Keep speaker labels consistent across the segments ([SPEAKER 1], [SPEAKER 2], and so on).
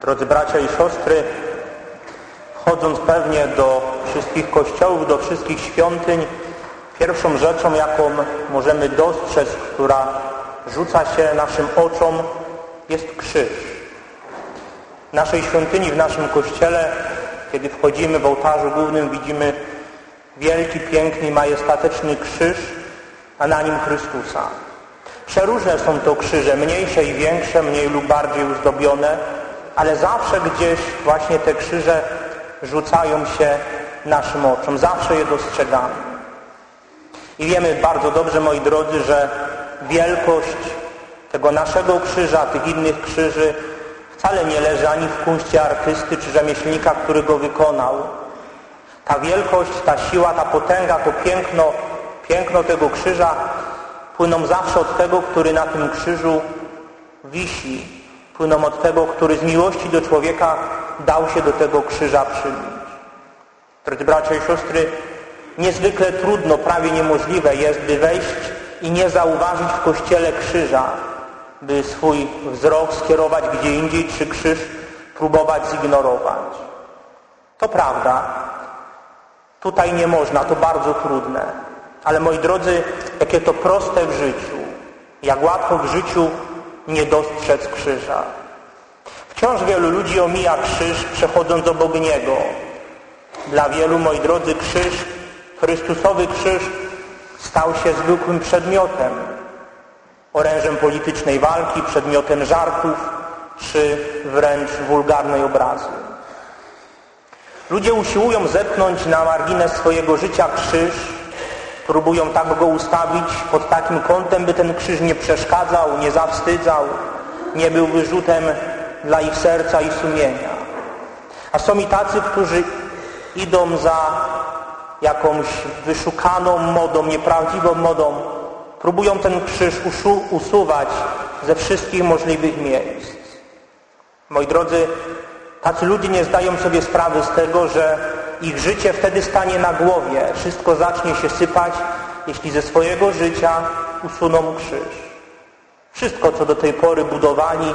[SPEAKER 1] Drodzy bracia i siostry, chodząc pewnie do wszystkich kościołów, do wszystkich świątyń, pierwszą rzeczą, jaką możemy dostrzec, która rzuca się naszym oczom, jest krzyż. W naszej świątyni, w naszym kościele, kiedy wchodzimy w ołtarzu głównym, widzimy wielki, piękny, majestatyczny krzyż, a na nim Chrystusa. Przeróżne są to krzyże, mniejsze i większe, mniej lub bardziej uzdobione, ale zawsze gdzieś właśnie te krzyże rzucają się naszym oczom. Zawsze je dostrzegamy. I wiemy bardzo dobrze, moi drodzy, że wielkość tego naszego krzyża, tych innych krzyży wcale nie leży ani w kunście artysty czy rzemieślnika, który go wykonał. Ta wielkość, ta siła, ta potęga, to piękno, piękno tego krzyża płyną zawsze od tego, który na tym krzyżu wisi, płyną od tego, który z miłości do człowieka dał się do tego krzyża przybić. Drodzy bracia i siostry, niezwykle trudno, prawie niemożliwe jest, by wejść i nie zauważyć w kościele krzyża, by swój wzrok skierować gdzie indziej, czy krzyż próbować zignorować. To prawda. Tutaj nie można, to bardzo trudne. Ale moi drodzy, jakie to proste w życiu, jak łatwo w życiu nie dostrzec krzyża. Wciąż wielu ludzi omija krzyż, przechodząc obok niego. Dla wielu, moi drodzy, krzyż, Chrystusowy krzyż stał się zwykłym przedmiotem, orężem politycznej walki, przedmiotem żartów, czy wręcz wulgarnej obrazy. Ludzie usiłują zepchnąć na margines swojego życia krzyż, próbują tak go ustawić pod takim kątem, by ten krzyż nie przeszkadzał, nie zawstydzał, nie był wyrzutem dla ich serca i sumienia. A są i tacy, którzy idą za jakąś wyszukaną modą, nieprawdziwą modą, próbują ten krzyż usuwać ze wszystkich możliwych miejsc. Moi drodzy, tacy ludzie nie zdają sobie sprawy z tego, że ich życie wtedy stanie na głowie. Wszystko zacznie się sypać, jeśli ze swojego życia usuną krzyż. Wszystko, co do tej pory budowali,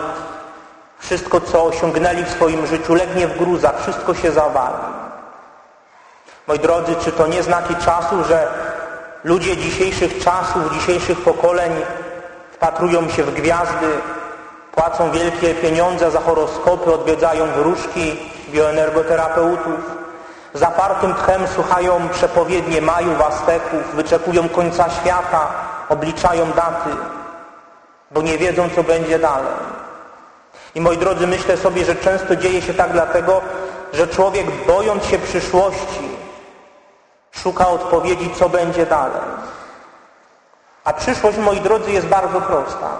[SPEAKER 1] wszystko, co osiągnęli w swoim życiu, legnie w gruzach, wszystko się zawali. Moi drodzy, czy to nie znaki czasu, że ludzie dzisiejszych czasów, dzisiejszych pokoleń wpatrują się w gwiazdy, płacą wielkie pieniądze za horoskopy, odwiedzają wróżki, bioenergoterapeutów, zapartym tchem słuchają przepowiednie Majów, Azteków, wyczekują końca świata, obliczają daty, bo nie wiedzą, co będzie dalej. I moi drodzy, myślę sobie, że często dzieje się tak dlatego, że człowiek bojąc się przyszłości szuka odpowiedzi, co będzie dalej. A przyszłość, moi drodzy, jest bardzo prosta.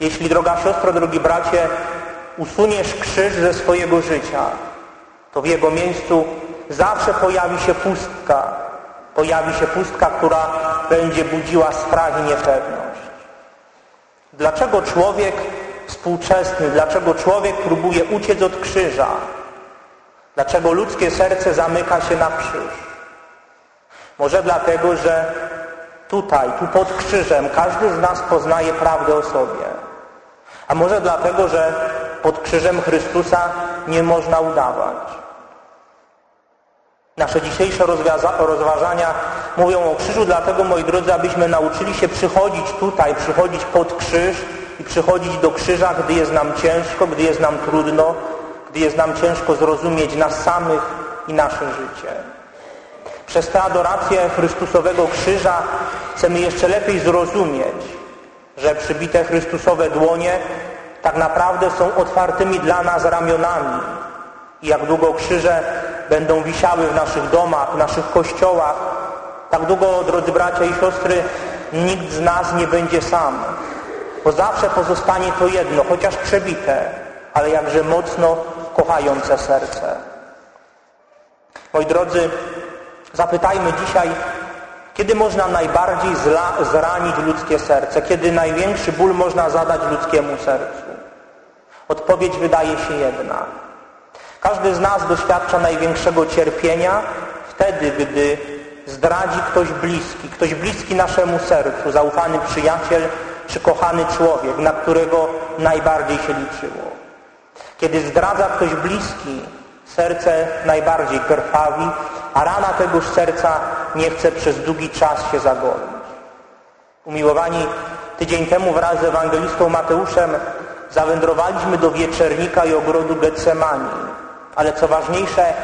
[SPEAKER 1] Jeśli, droga siostro, drogi bracie, usuniesz krzyż ze swojego życia, to w jego miejscu zawsze pojawi się pustka. Pojawi się pustka, która będzie budziła strach i niepewność. Dlaczego człowiek współczesny, dlaczego człowiek próbuje uciec od krzyża? Dlaczego ludzkie serce zamyka się na krzyż? Może dlatego, że tutaj, tu pod krzyżem, każdy z nas poznaje prawdę o sobie. A może dlatego, że pod krzyżem Chrystusa nie można udawać. Nasze dzisiejsze rozważania mówią o krzyżu, dlatego, moi drodzy, abyśmy nauczyli się przychodzić tutaj, przychodzić pod krzyż i przychodzić do krzyża, gdy jest nam ciężko, gdy jest nam trudno, gdy jest nam ciężko zrozumieć nas samych i nasze życie. Przez tę adorację Chrystusowego krzyża chcemy jeszcze lepiej zrozumieć, że przybite Chrystusowe dłonie tak naprawdę są otwartymi dla nas ramionami. I jak długo krzyże będą wisiały w naszych domach, w naszych kościołach, tak długo, drodzy bracia i siostry, nikt z nas nie będzie sam. Bo zawsze pozostanie to jedno, chociaż przebite, ale jakże mocno kochające serce. Moi drodzy, zapytajmy dzisiaj, kiedy można najbardziej zranić ludzkie serce? Kiedy największy ból można zadać ludzkiemu sercu? Odpowiedź wydaje się jedna. Każdy z nas doświadcza największego cierpienia wtedy, gdy zdradzi ktoś bliski, ktoś bliski naszemu sercu, zaufany przyjaciel czy kochany człowiek, na którego najbardziej się liczyło. Kiedy zdradza ktoś bliski, serce najbardziej krwawi, a rana tegoż serca nie chce przez długi czas się zagoić. Umiłowani, tydzień temu wraz z ewangelistą Mateuszem zawędrowaliśmy do wieczernika i ogrodu Getsemani. Ale co ważniejsze,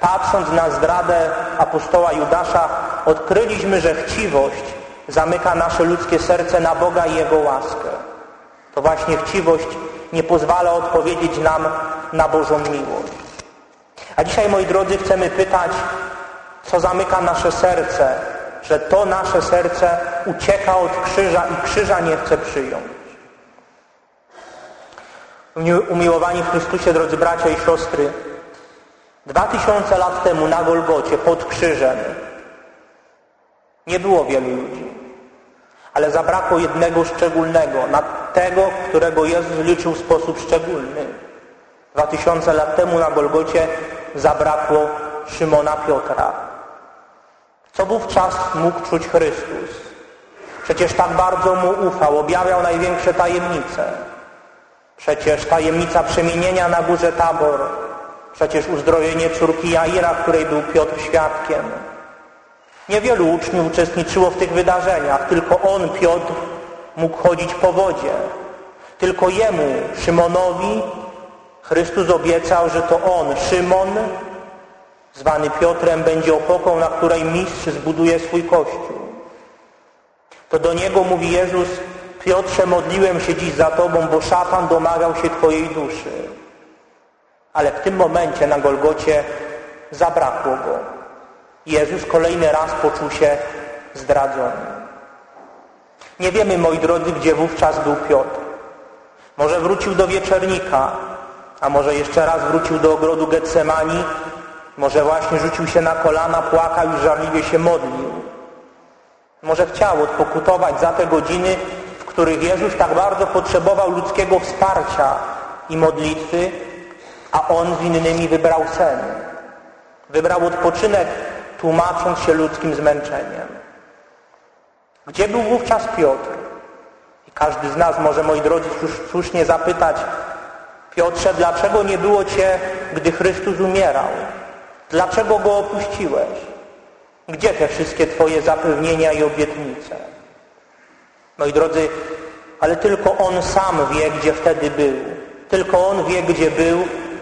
[SPEAKER 1] patrząc na zdradę apostoła Judasza, odkryliśmy, że chciwość zamyka nasze ludzkie serce na Boga i Jego łaskę. To właśnie chciwość nie pozwala odpowiedzieć nam na Bożą miłość. A dzisiaj, moi drodzy, chcemy pytać, co zamyka nasze serce, że to nasze serce ucieka od krzyża i krzyża nie chce przyjąć. Umiłowani w Chrystusie, drodzy bracia i siostry, dwa tysiące lat temu na Golgocie pod krzyżem nie było wielu ludzi, ale zabrakło jednego szczególnego, na tego, którego Jezus liczył w sposób szczególny. Dwa tysiące lat temu na Golgocie zabrakło Szymona Piotra. Co wówczas mógł czuć Chrystus? Przecież tak bardzo mu ufał, objawiał największe tajemnice. Przecież tajemnica przemienienia na górze Tabor, przecież uzdrowienie córki Jaira, której był Piotr świadkiem. Niewielu uczniów uczestniczyło w tych wydarzeniach, tylko on, Piotr, mógł chodzić po wodzie. Tylko jemu, Szymonowi, Chrystus obiecał, że to on, Szymon, zwany Piotrem, będzie opoką, na której mistrz zbuduje swój kościół. To do niego mówi Jezus, Piotrze, modliłem się dziś za Tobą, bo szatan domagał się Twojej duszy. Ale w tym momencie na Golgocie zabrakło go. Jezus kolejny raz poczuł się zdradzony. Nie wiemy, moi drodzy, gdzie wówczas był Piotr. Może wrócił do wieczernika, a może jeszcze raz wrócił do ogrodu Getsemani, może właśnie rzucił się na kolana, płakał i żarliwie się modlił. Może chciał odpokutować za te godziny, których Jezus tak bardzo potrzebował ludzkiego wsparcia i modlitwy, a On z innymi wybrał sen. Wybrał odpoczynek, tłumacząc się ludzkim zmęczeniem. Gdzie był wówczas Piotr? I każdy z nas może, moi drodzy, słusznie zapytać, Piotrze, dlaczego nie było Cię, gdy Chrystus umierał? Dlaczego Go opuściłeś? Gdzie te wszystkie Twoje zapewnienia i obietnice? Moi drodzy, ale tylko On sam wie, gdzie wtedy był. Tylko On wie, gdzie był,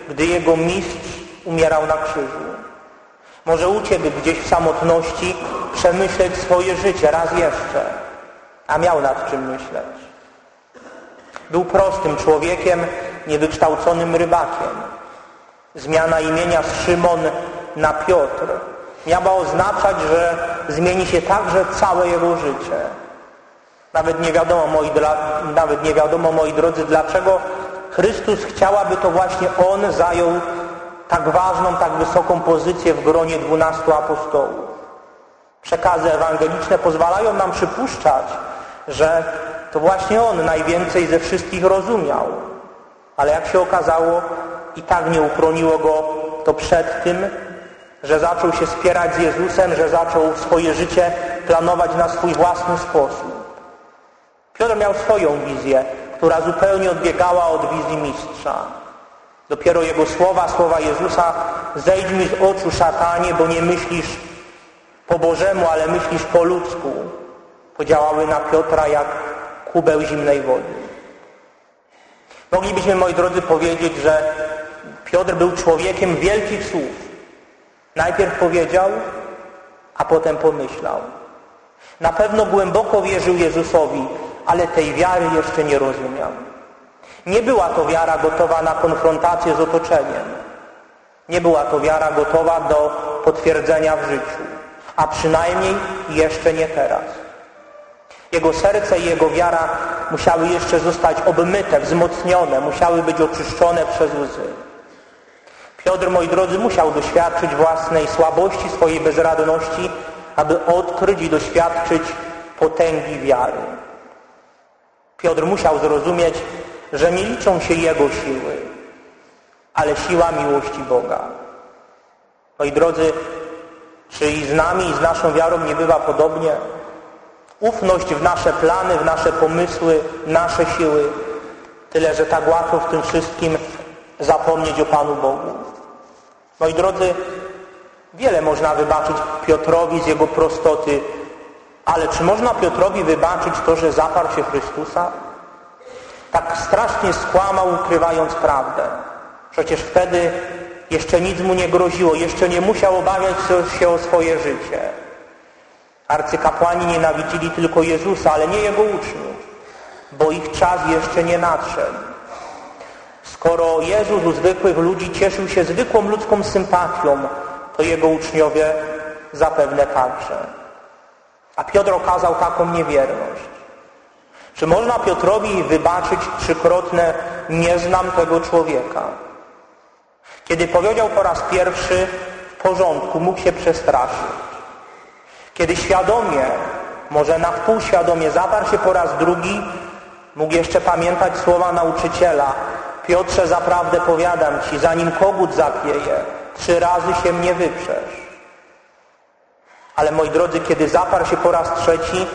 [SPEAKER 1] gdy Jego mistrz umierał na krzyżu. Może uciekł gdzieś w samotności przemyśleć swoje życie raz jeszcze, a miał nad czym myśleć. Był prostym człowiekiem, niewykształconym rybakiem. Zmiana imienia z Szymon na Piotr miała oznaczać, że zmieni się także całe jego życie. Nawet nie wiadomo, moi, nawet nie wiadomo, moi drodzy, dlaczego Chrystus chciałaby to właśnie On zajął tak ważną, tak wysoką pozycję w gronie dwunastu apostołów. Przekazy ewangeliczne pozwalają nam przypuszczać, że to właśnie On najwięcej ze wszystkich rozumiał. Ale jak się okazało, i tak nie uchroniło go to przed tym, że zaczął się spierać z Jezusem, że zaczął swoje życie planować na swój własny sposób. Piotr miał swoją wizję, która zupełnie odbiegała od wizji mistrza. Dopiero jego słowa, słowa Jezusa, zejdź mi z oczu szatanie, bo nie myślisz po Bożemu, ale myślisz po ludzku, podziałały na Piotra jak kubeł zimnej wody. Moglibyśmy, moi drodzy, powiedzieć, że Piotr był człowiekiem wielkich słów. Najpierw powiedział, a potem pomyślał. Na pewno głęboko wierzył Jezusowi, ale tej wiary jeszcze nie rozumiał. Nie była to wiara gotowa na konfrontację z otoczeniem. Nie była to wiara gotowa do potwierdzenia w życiu, a przynajmniej jeszcze nie teraz. Jego serce i jego wiara musiały jeszcze zostać obmyte, wzmocnione, musiały być oczyszczone przez łzy. Piotr, moi drodzy, musiał doświadczyć własnej słabości, swojej bezradności, aby odkryć i doświadczyć potęgi wiary. Piotr musiał zrozumieć, że nie liczą się jego siły, ale siła miłości Boga. Moi drodzy, czy i z nami, i z naszą wiarą nie bywa podobnie? Ufność w nasze plany, w nasze pomysły, nasze siły. Tyle, że tak łatwo w tym wszystkim zapomnieć o Panu Bogu. Moi drodzy, wiele można wybaczyć Piotrowi z jego prostoty, ale czy można Piotrowi wybaczyć to, że zaparł się Chrystusa? Tak strasznie skłamał, ukrywając prawdę. Przecież wtedy jeszcze nic mu nie groziło, jeszcze nie musiał obawiać się o swoje życie. Arcykapłani nienawidzili tylko Jezusa, ale nie Jego uczniów, bo ich czas jeszcze nie nadszedł. Skoro Jezus u zwykłych ludzi cieszył się zwykłą ludzką sympatią, to Jego uczniowie zapewne także. A Piotr okazał taką niewierność. Czy można Piotrowi wybaczyć trzykrotne nie znam tego człowieka? Kiedy powiedział po raz pierwszy w porządku, mógł się przestraszyć. Kiedy świadomie, może na wpół świadomie zaparł się po raz drugi, mógł jeszcze pamiętać słowa nauczyciela. Piotrze, zaprawdę powiadam Ci, zanim kogut zapieje, trzy razy się mnie wyprzesz. Ale moi drodzy, kiedy zaparł się po raz trzeci,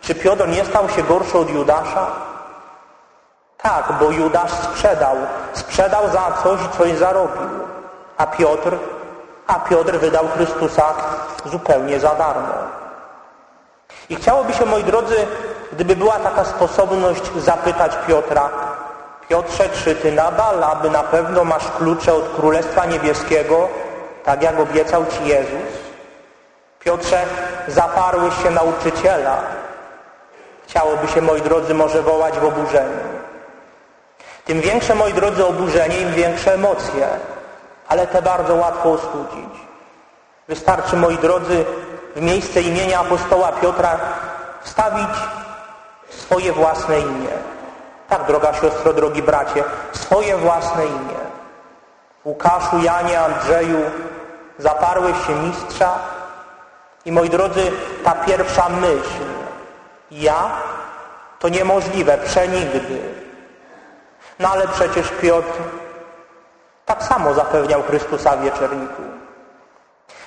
[SPEAKER 1] czy Piotr nie stał się gorszy od Judasza? Tak, bo Judasz sprzedał. Sprzedał za coś coś zarobił. A Piotr? A Piotr wydał Chrystusa zupełnie za darmo. I chciałoby się, moi drodzy, gdyby była taka sposobność zapytać Piotra, Piotrze, czy ty nadal, aby na pewno masz klucze od Królestwa Niebieskiego, tak jak obiecał ci Jezus? Piotrze, zaparłeś się nauczyciela. Chciałoby się, moi drodzy, może wołać w oburzeniu. Tym większe, moi drodzy, oburzenie, im większe emocje, ale te bardzo łatwo ostudzić. Wystarczy, moi drodzy, w miejsce imienia apostoła Piotra wstawić swoje własne imię. Tak, droga siostro, drogi bracie, swoje własne imię. Łukaszu, Janie, Andrzeju, zaparłeś się mistrza i moi drodzy, ta pierwsza myśl, ja, to niemożliwe, przenigdy. No ale przecież Piotr tak samo zapewniał Chrystusa w wieczerniku.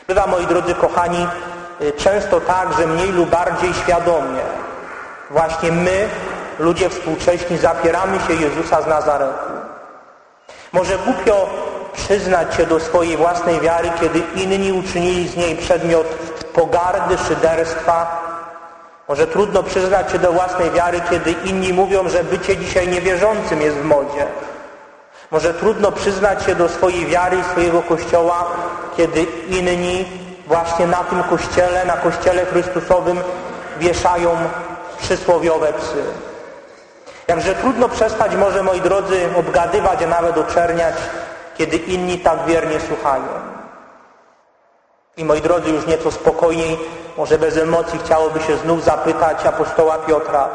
[SPEAKER 1] Bywa, moi drodzy kochani, y, często tak, że mniej lub bardziej świadomie właśnie my, ludzie współcześni, zapieramy się Jezusa z Nazaretu. Może głupio przyznać się do swojej własnej wiary, kiedy inni uczynili z niej przedmiot pogardy, szyderstwa. Może trudno przyznać się do własnej wiary, kiedy inni mówią, że bycie dzisiaj niewierzącym jest w modzie. Może trudno przyznać się do swojej wiary i swojego Kościoła, kiedy inni właśnie na tym Kościele, na Kościele Chrystusowym wieszają przysłowiowe psy. Jakże trudno przestać może, moi drodzy, obgadywać, a nawet oczerniać, kiedy inni tak wiernie słuchają. I moi drodzy, już nieco spokojniej, może bez emocji chciałoby się znów zapytać apostoła Piotra.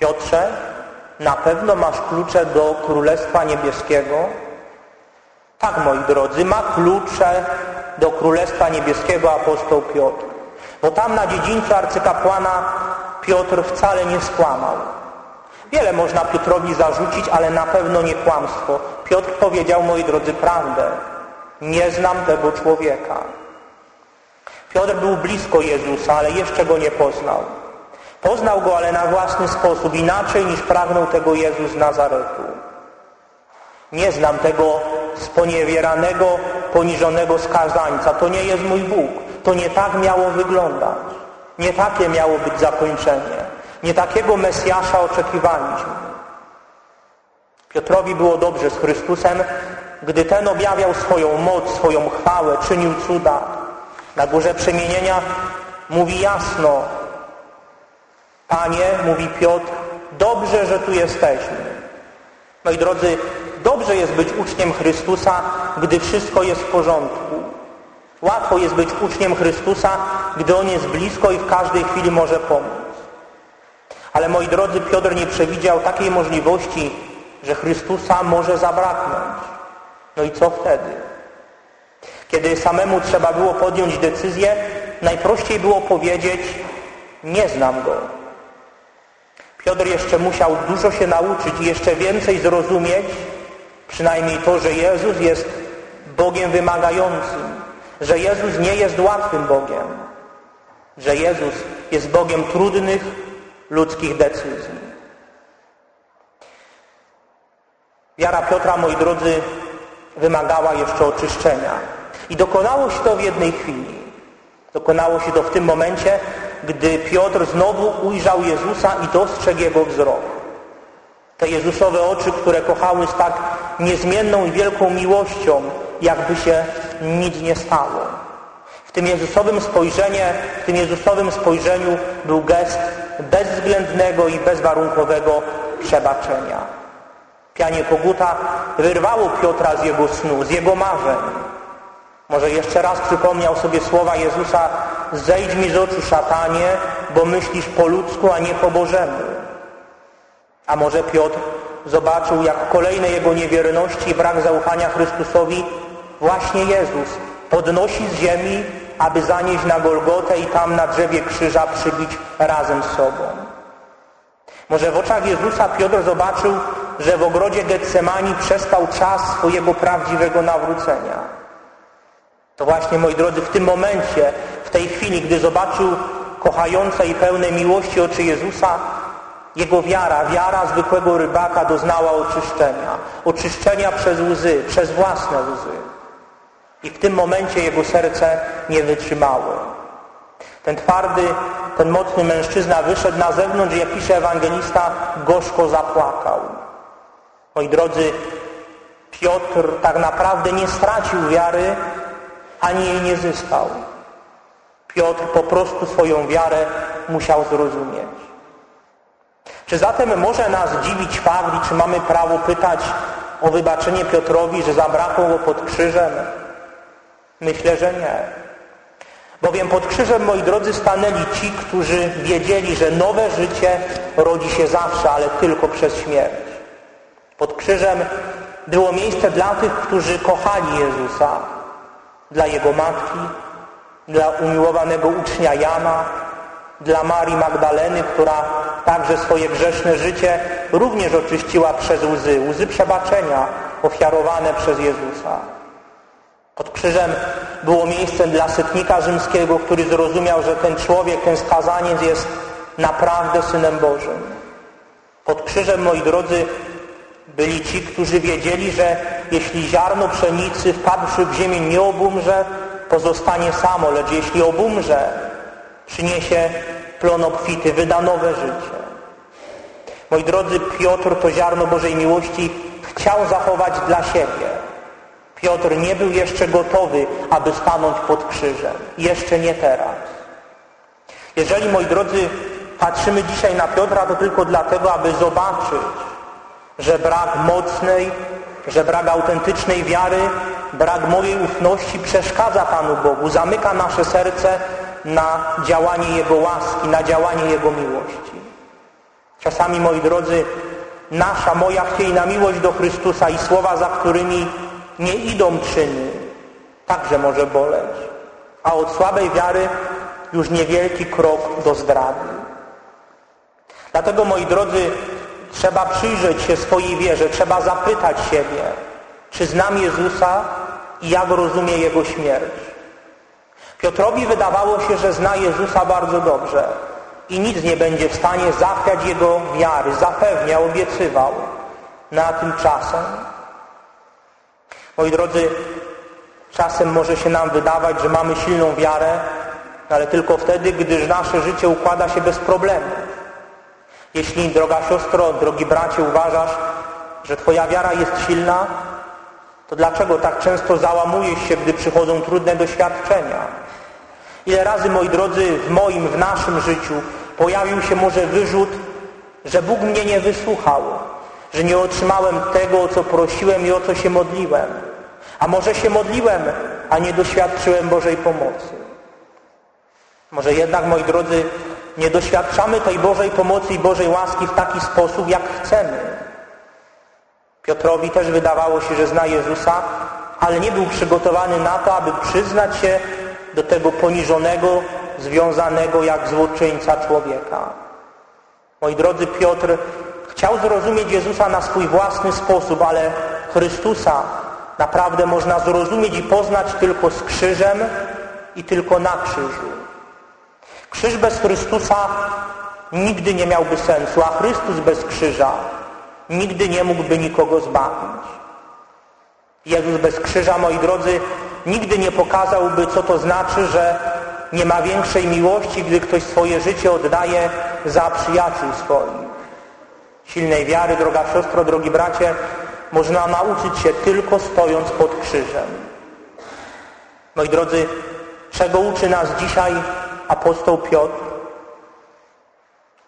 [SPEAKER 1] Piotrze, na pewno masz klucze do Królestwa Niebieskiego? Tak, moi drodzy, ma klucze do Królestwa Niebieskiego apostoł Piotr. Bo tam na dziedzińcu arcykapłana Piotr wcale nie skłamał. Wiele można Piotrowi zarzucić, ale na pewno nie kłamstwo. Piotr powiedział, moi drodzy, prawdę. Nie znam tego człowieka. Piotr był blisko Jezusa, ale jeszcze go nie poznał. Poznał go, ale na własny sposób, inaczej niż pragnął tego Jezus z Nazaretu. Nie znam tego sponiewieranego, poniżonego skazańca. To nie jest mój Bóg. To nie tak miało wyglądać. Nie takie miało być zakończenie. Nie takiego Mesjasza oczekiwaliśmy. Piotrowi było dobrze z Chrystusem, gdy ten objawiał swoją moc, swoją chwałę, czynił cuda. Na górze przemienienia mówi jasno, Panie, mówi Piotr, dobrze, że tu jesteśmy. Moi drodzy, dobrze jest być uczniem Chrystusa, gdy wszystko jest w porządku. Łatwo jest być uczniem Chrystusa, gdy On jest blisko i w każdej chwili może pomóc. Ale moi drodzy, Piotr nie przewidział takiej możliwości, że Chrystusa może zabraknąć. No i co wtedy? Kiedy samemu trzeba było podjąć decyzję, najprościej było powiedzieć, nie znam Go. Piotr jeszcze musiał dużo się nauczyć i jeszcze więcej zrozumieć, przynajmniej to, że Jezus jest Bogiem wymagającym, że Jezus nie jest łatwym Bogiem, że Jezus jest Bogiem trudnych ludzkich decyzji. Wiara Piotra, moi drodzy, wymagała jeszcze oczyszczenia. I dokonało się to w jednej chwili. Dokonało się to w tym momencie, gdy Piotr znowu ujrzał Jezusa i dostrzegł Jego wzrok. Te Jezusowe oczy, które kochały z tak niezmienną i wielką miłością, jakby się nic nie stało. W tym Jezusowym spojrzenie, w tym Jezusowym spojrzeniu był gest bezwzględnego i bezwarunkowego przebaczenia. Pianie koguta wyrwało Piotra z jego snu, z jego marzeń. Może jeszcze raz przypomniał sobie słowa Jezusa Zejdź mi z oczu, szatanie, bo myślisz po ludzku, a nie po Bożemu. A może Piotr zobaczył, jak kolejne jego niewierności i brak zaufania Chrystusowi właśnie Jezus podnosi z ziemi, aby zanieść na Golgotę i tam na drzewie krzyża przybić razem z sobą. Może w oczach Jezusa Piotr zobaczył, że w ogrodzie Getsemani przestał czas swojego prawdziwego nawrócenia. To właśnie, moi drodzy, w tym momencie, w tej chwili, gdy zobaczył kochające i pełne miłości oczy Jezusa, jego wiara, wiara zwykłego rybaka doznała oczyszczenia. Oczyszczenia przez łzy, przez własne łzy. I w tym momencie jego serce nie wytrzymało. Ten twardy, ten mocny mężczyzna wyszedł na zewnątrz jak pisze ewangelista, gorzko zapłakał. Moi drodzy, Piotr tak naprawdę nie stracił wiary, ani jej nie zyskał. Piotr po prostu swoją wiarę musiał zrozumieć. Czy zatem może nas dziwić fakt czy mamy prawo pytać o wybaczenie Piotrowi, że zabrakło go pod krzyżem? Myślę, że nie. Bowiem pod krzyżem, moi drodzy, stanęli ci, którzy wiedzieli, że nowe życie rodzi się zawsze, ale tylko przez śmierć. Pod krzyżem było miejsce dla tych, którzy kochali Jezusa, dla jego matki, dla umiłowanego ucznia Jana, dla Marii Magdaleny, która także swoje grzeszne życie również oczyściła przez łzy, łzy przebaczenia ofiarowane przez Jezusa. Pod krzyżem było miejsce dla setnika rzymskiego, który zrozumiał, że ten człowiek, ten skazaniec jest naprawdę Synem Bożym. Pod krzyżem, moi drodzy, byli ci, którzy wiedzieli, że jeśli ziarno pszenicy wpadłszy w ziemię nie obumrze, pozostanie samo, lecz jeśli obumrze, przyniesie plon obfity, wyda nowe życie. Moi drodzy, Piotr to ziarno Bożej miłości chciał zachować dla siebie. Piotr nie był jeszcze gotowy, aby stanąć pod krzyżem. Jeszcze nie teraz. Jeżeli, moi drodzy, patrzymy dzisiaj na Piotra, to tylko dlatego, aby zobaczyć, że brak mocnej, że brak autentycznej wiary, brak mojej ufności przeszkadza Panu Bogu, zamyka nasze serce na działanie Jego łaski, na działanie Jego miłości. Czasami, moi drodzy, nasza, moja chwiejna miłość do Chrystusa i słowa, za którymi nie idą czyny, także może boleć. A od słabej wiary już niewielki krok do zdrady. Dlatego, moi drodzy, Trzeba przyjrzeć się swojej wierze, trzeba zapytać siebie, czy znam Jezusa i jak rozumie Jego śmierć. Piotrowi wydawało się, że zna Jezusa bardzo dobrze i nic nie będzie w stanie zachwiać Jego wiary. Zapewniał, obiecywał. Na tymczasem, moi drodzy, czasem może się nam wydawać, że mamy silną wiarę, ale tylko wtedy, gdyż nasze życie układa się bez problemów. Jeśli, droga siostro, drogi bracie, uważasz, że Twoja wiara jest silna, to dlaczego tak często załamujesz się, gdy przychodzą trudne doświadczenia? Ile razy, moi drodzy, w moim, w naszym życiu pojawił się może wyrzut, że Bóg mnie nie wysłuchał, że nie otrzymałem tego, o co prosiłem i o co się modliłem. A może się modliłem, a nie doświadczyłem Bożej pomocy. Może jednak, moi drodzy, nie doświadczamy tej Bożej pomocy i Bożej łaski w taki sposób, jak chcemy. Piotrowi też wydawało się, że zna Jezusa, ale nie był przygotowany na to, aby przyznać się do tego poniżonego, związanego jak złoczyńca człowieka. Moi drodzy, Piotr chciał zrozumieć Jezusa na swój własny sposób, ale Chrystusa naprawdę można zrozumieć i poznać tylko z krzyżem i tylko na krzyżu. Krzyż bez Chrystusa nigdy nie miałby sensu, a Chrystus bez krzyża nigdy nie mógłby nikogo zbawić. Jezus bez krzyża, moi drodzy, nigdy nie pokazałby, co to znaczy, że nie ma większej miłości, gdy ktoś swoje życie oddaje za przyjaciół swoich. Silnej wiary, droga siostro, drogi bracie, można nauczyć się tylko stojąc pod krzyżem. Moi drodzy, czego uczy nas dzisiaj apostoł Piotr?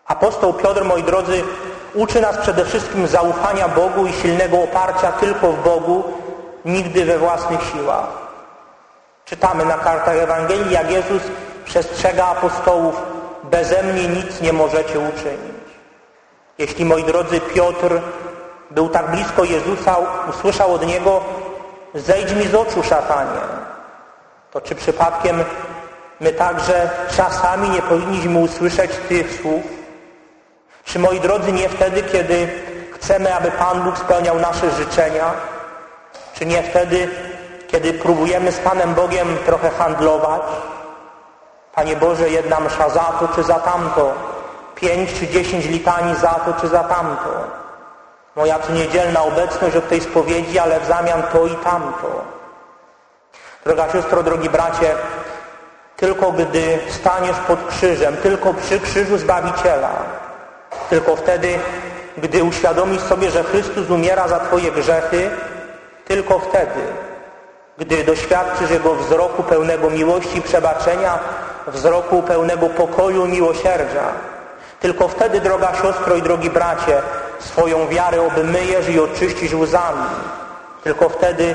[SPEAKER 1] Apostoł Piotr, moi drodzy, uczy nas przede wszystkim zaufania Bogu i silnego oparcia tylko w Bogu, nigdy we własnych siłach. Czytamy na kartach Ewangelii, jak Jezus przestrzega apostołów, beze mnie nic nie możecie uczynić. Jeśli, moi drodzy, Piotr był tak blisko Jezusa, usłyszał od Niego, zejdź mi z oczu, szatanie. To czy przypadkiem my także czasami nie powinniśmy usłyszeć tych słów? Czy, moi drodzy, nie wtedy, kiedy chcemy, aby Pan Bóg spełniał nasze życzenia? Czy nie wtedy, kiedy próbujemy z Panem Bogiem trochę handlować? Panie Boże, jedna msza za to czy za tamto, pięć czy dziesięć litanii za to czy za tamto. Moja tu niedzielna obecność od tej spowiedzi, ale w zamian to i tamto. Droga siostro, drogi bracie, tylko gdy staniesz pod krzyżem, tylko przy krzyżu Zbawiciela, tylko wtedy, gdy uświadomisz sobie, że Chrystus umiera za Twoje grzechy, tylko wtedy, gdy doświadczysz Jego wzroku pełnego miłości i przebaczenia, wzroku pełnego pokoju i miłosierdzia, tylko wtedy, droga siostro i drogi bracie, swoją wiarę obmyjesz i oczyścisz łzami. Tylko wtedy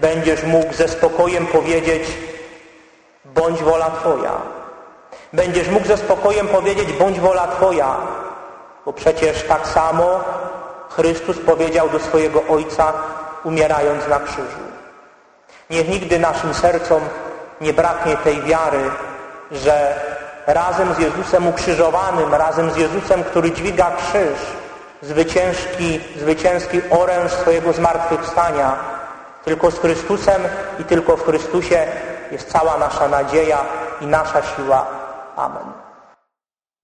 [SPEAKER 1] będziesz mógł ze spokojem powiedzieć bądź wola Twoja. Będziesz mógł ze spokojem powiedzieć bądź wola Twoja, bo przecież tak samo Chrystus powiedział do swojego Ojca umierając na krzyżu. Niech nigdy naszym sercom nie braknie tej wiary, że razem z Jezusem ukrzyżowanym, razem z Jezusem, który dźwiga krzyż, zwycięski, zwycięski oręż swojego zmartwychwstania, tylko z Chrystusem i tylko w Chrystusie jest cała nasza nadzieja i nasza siła. Amen.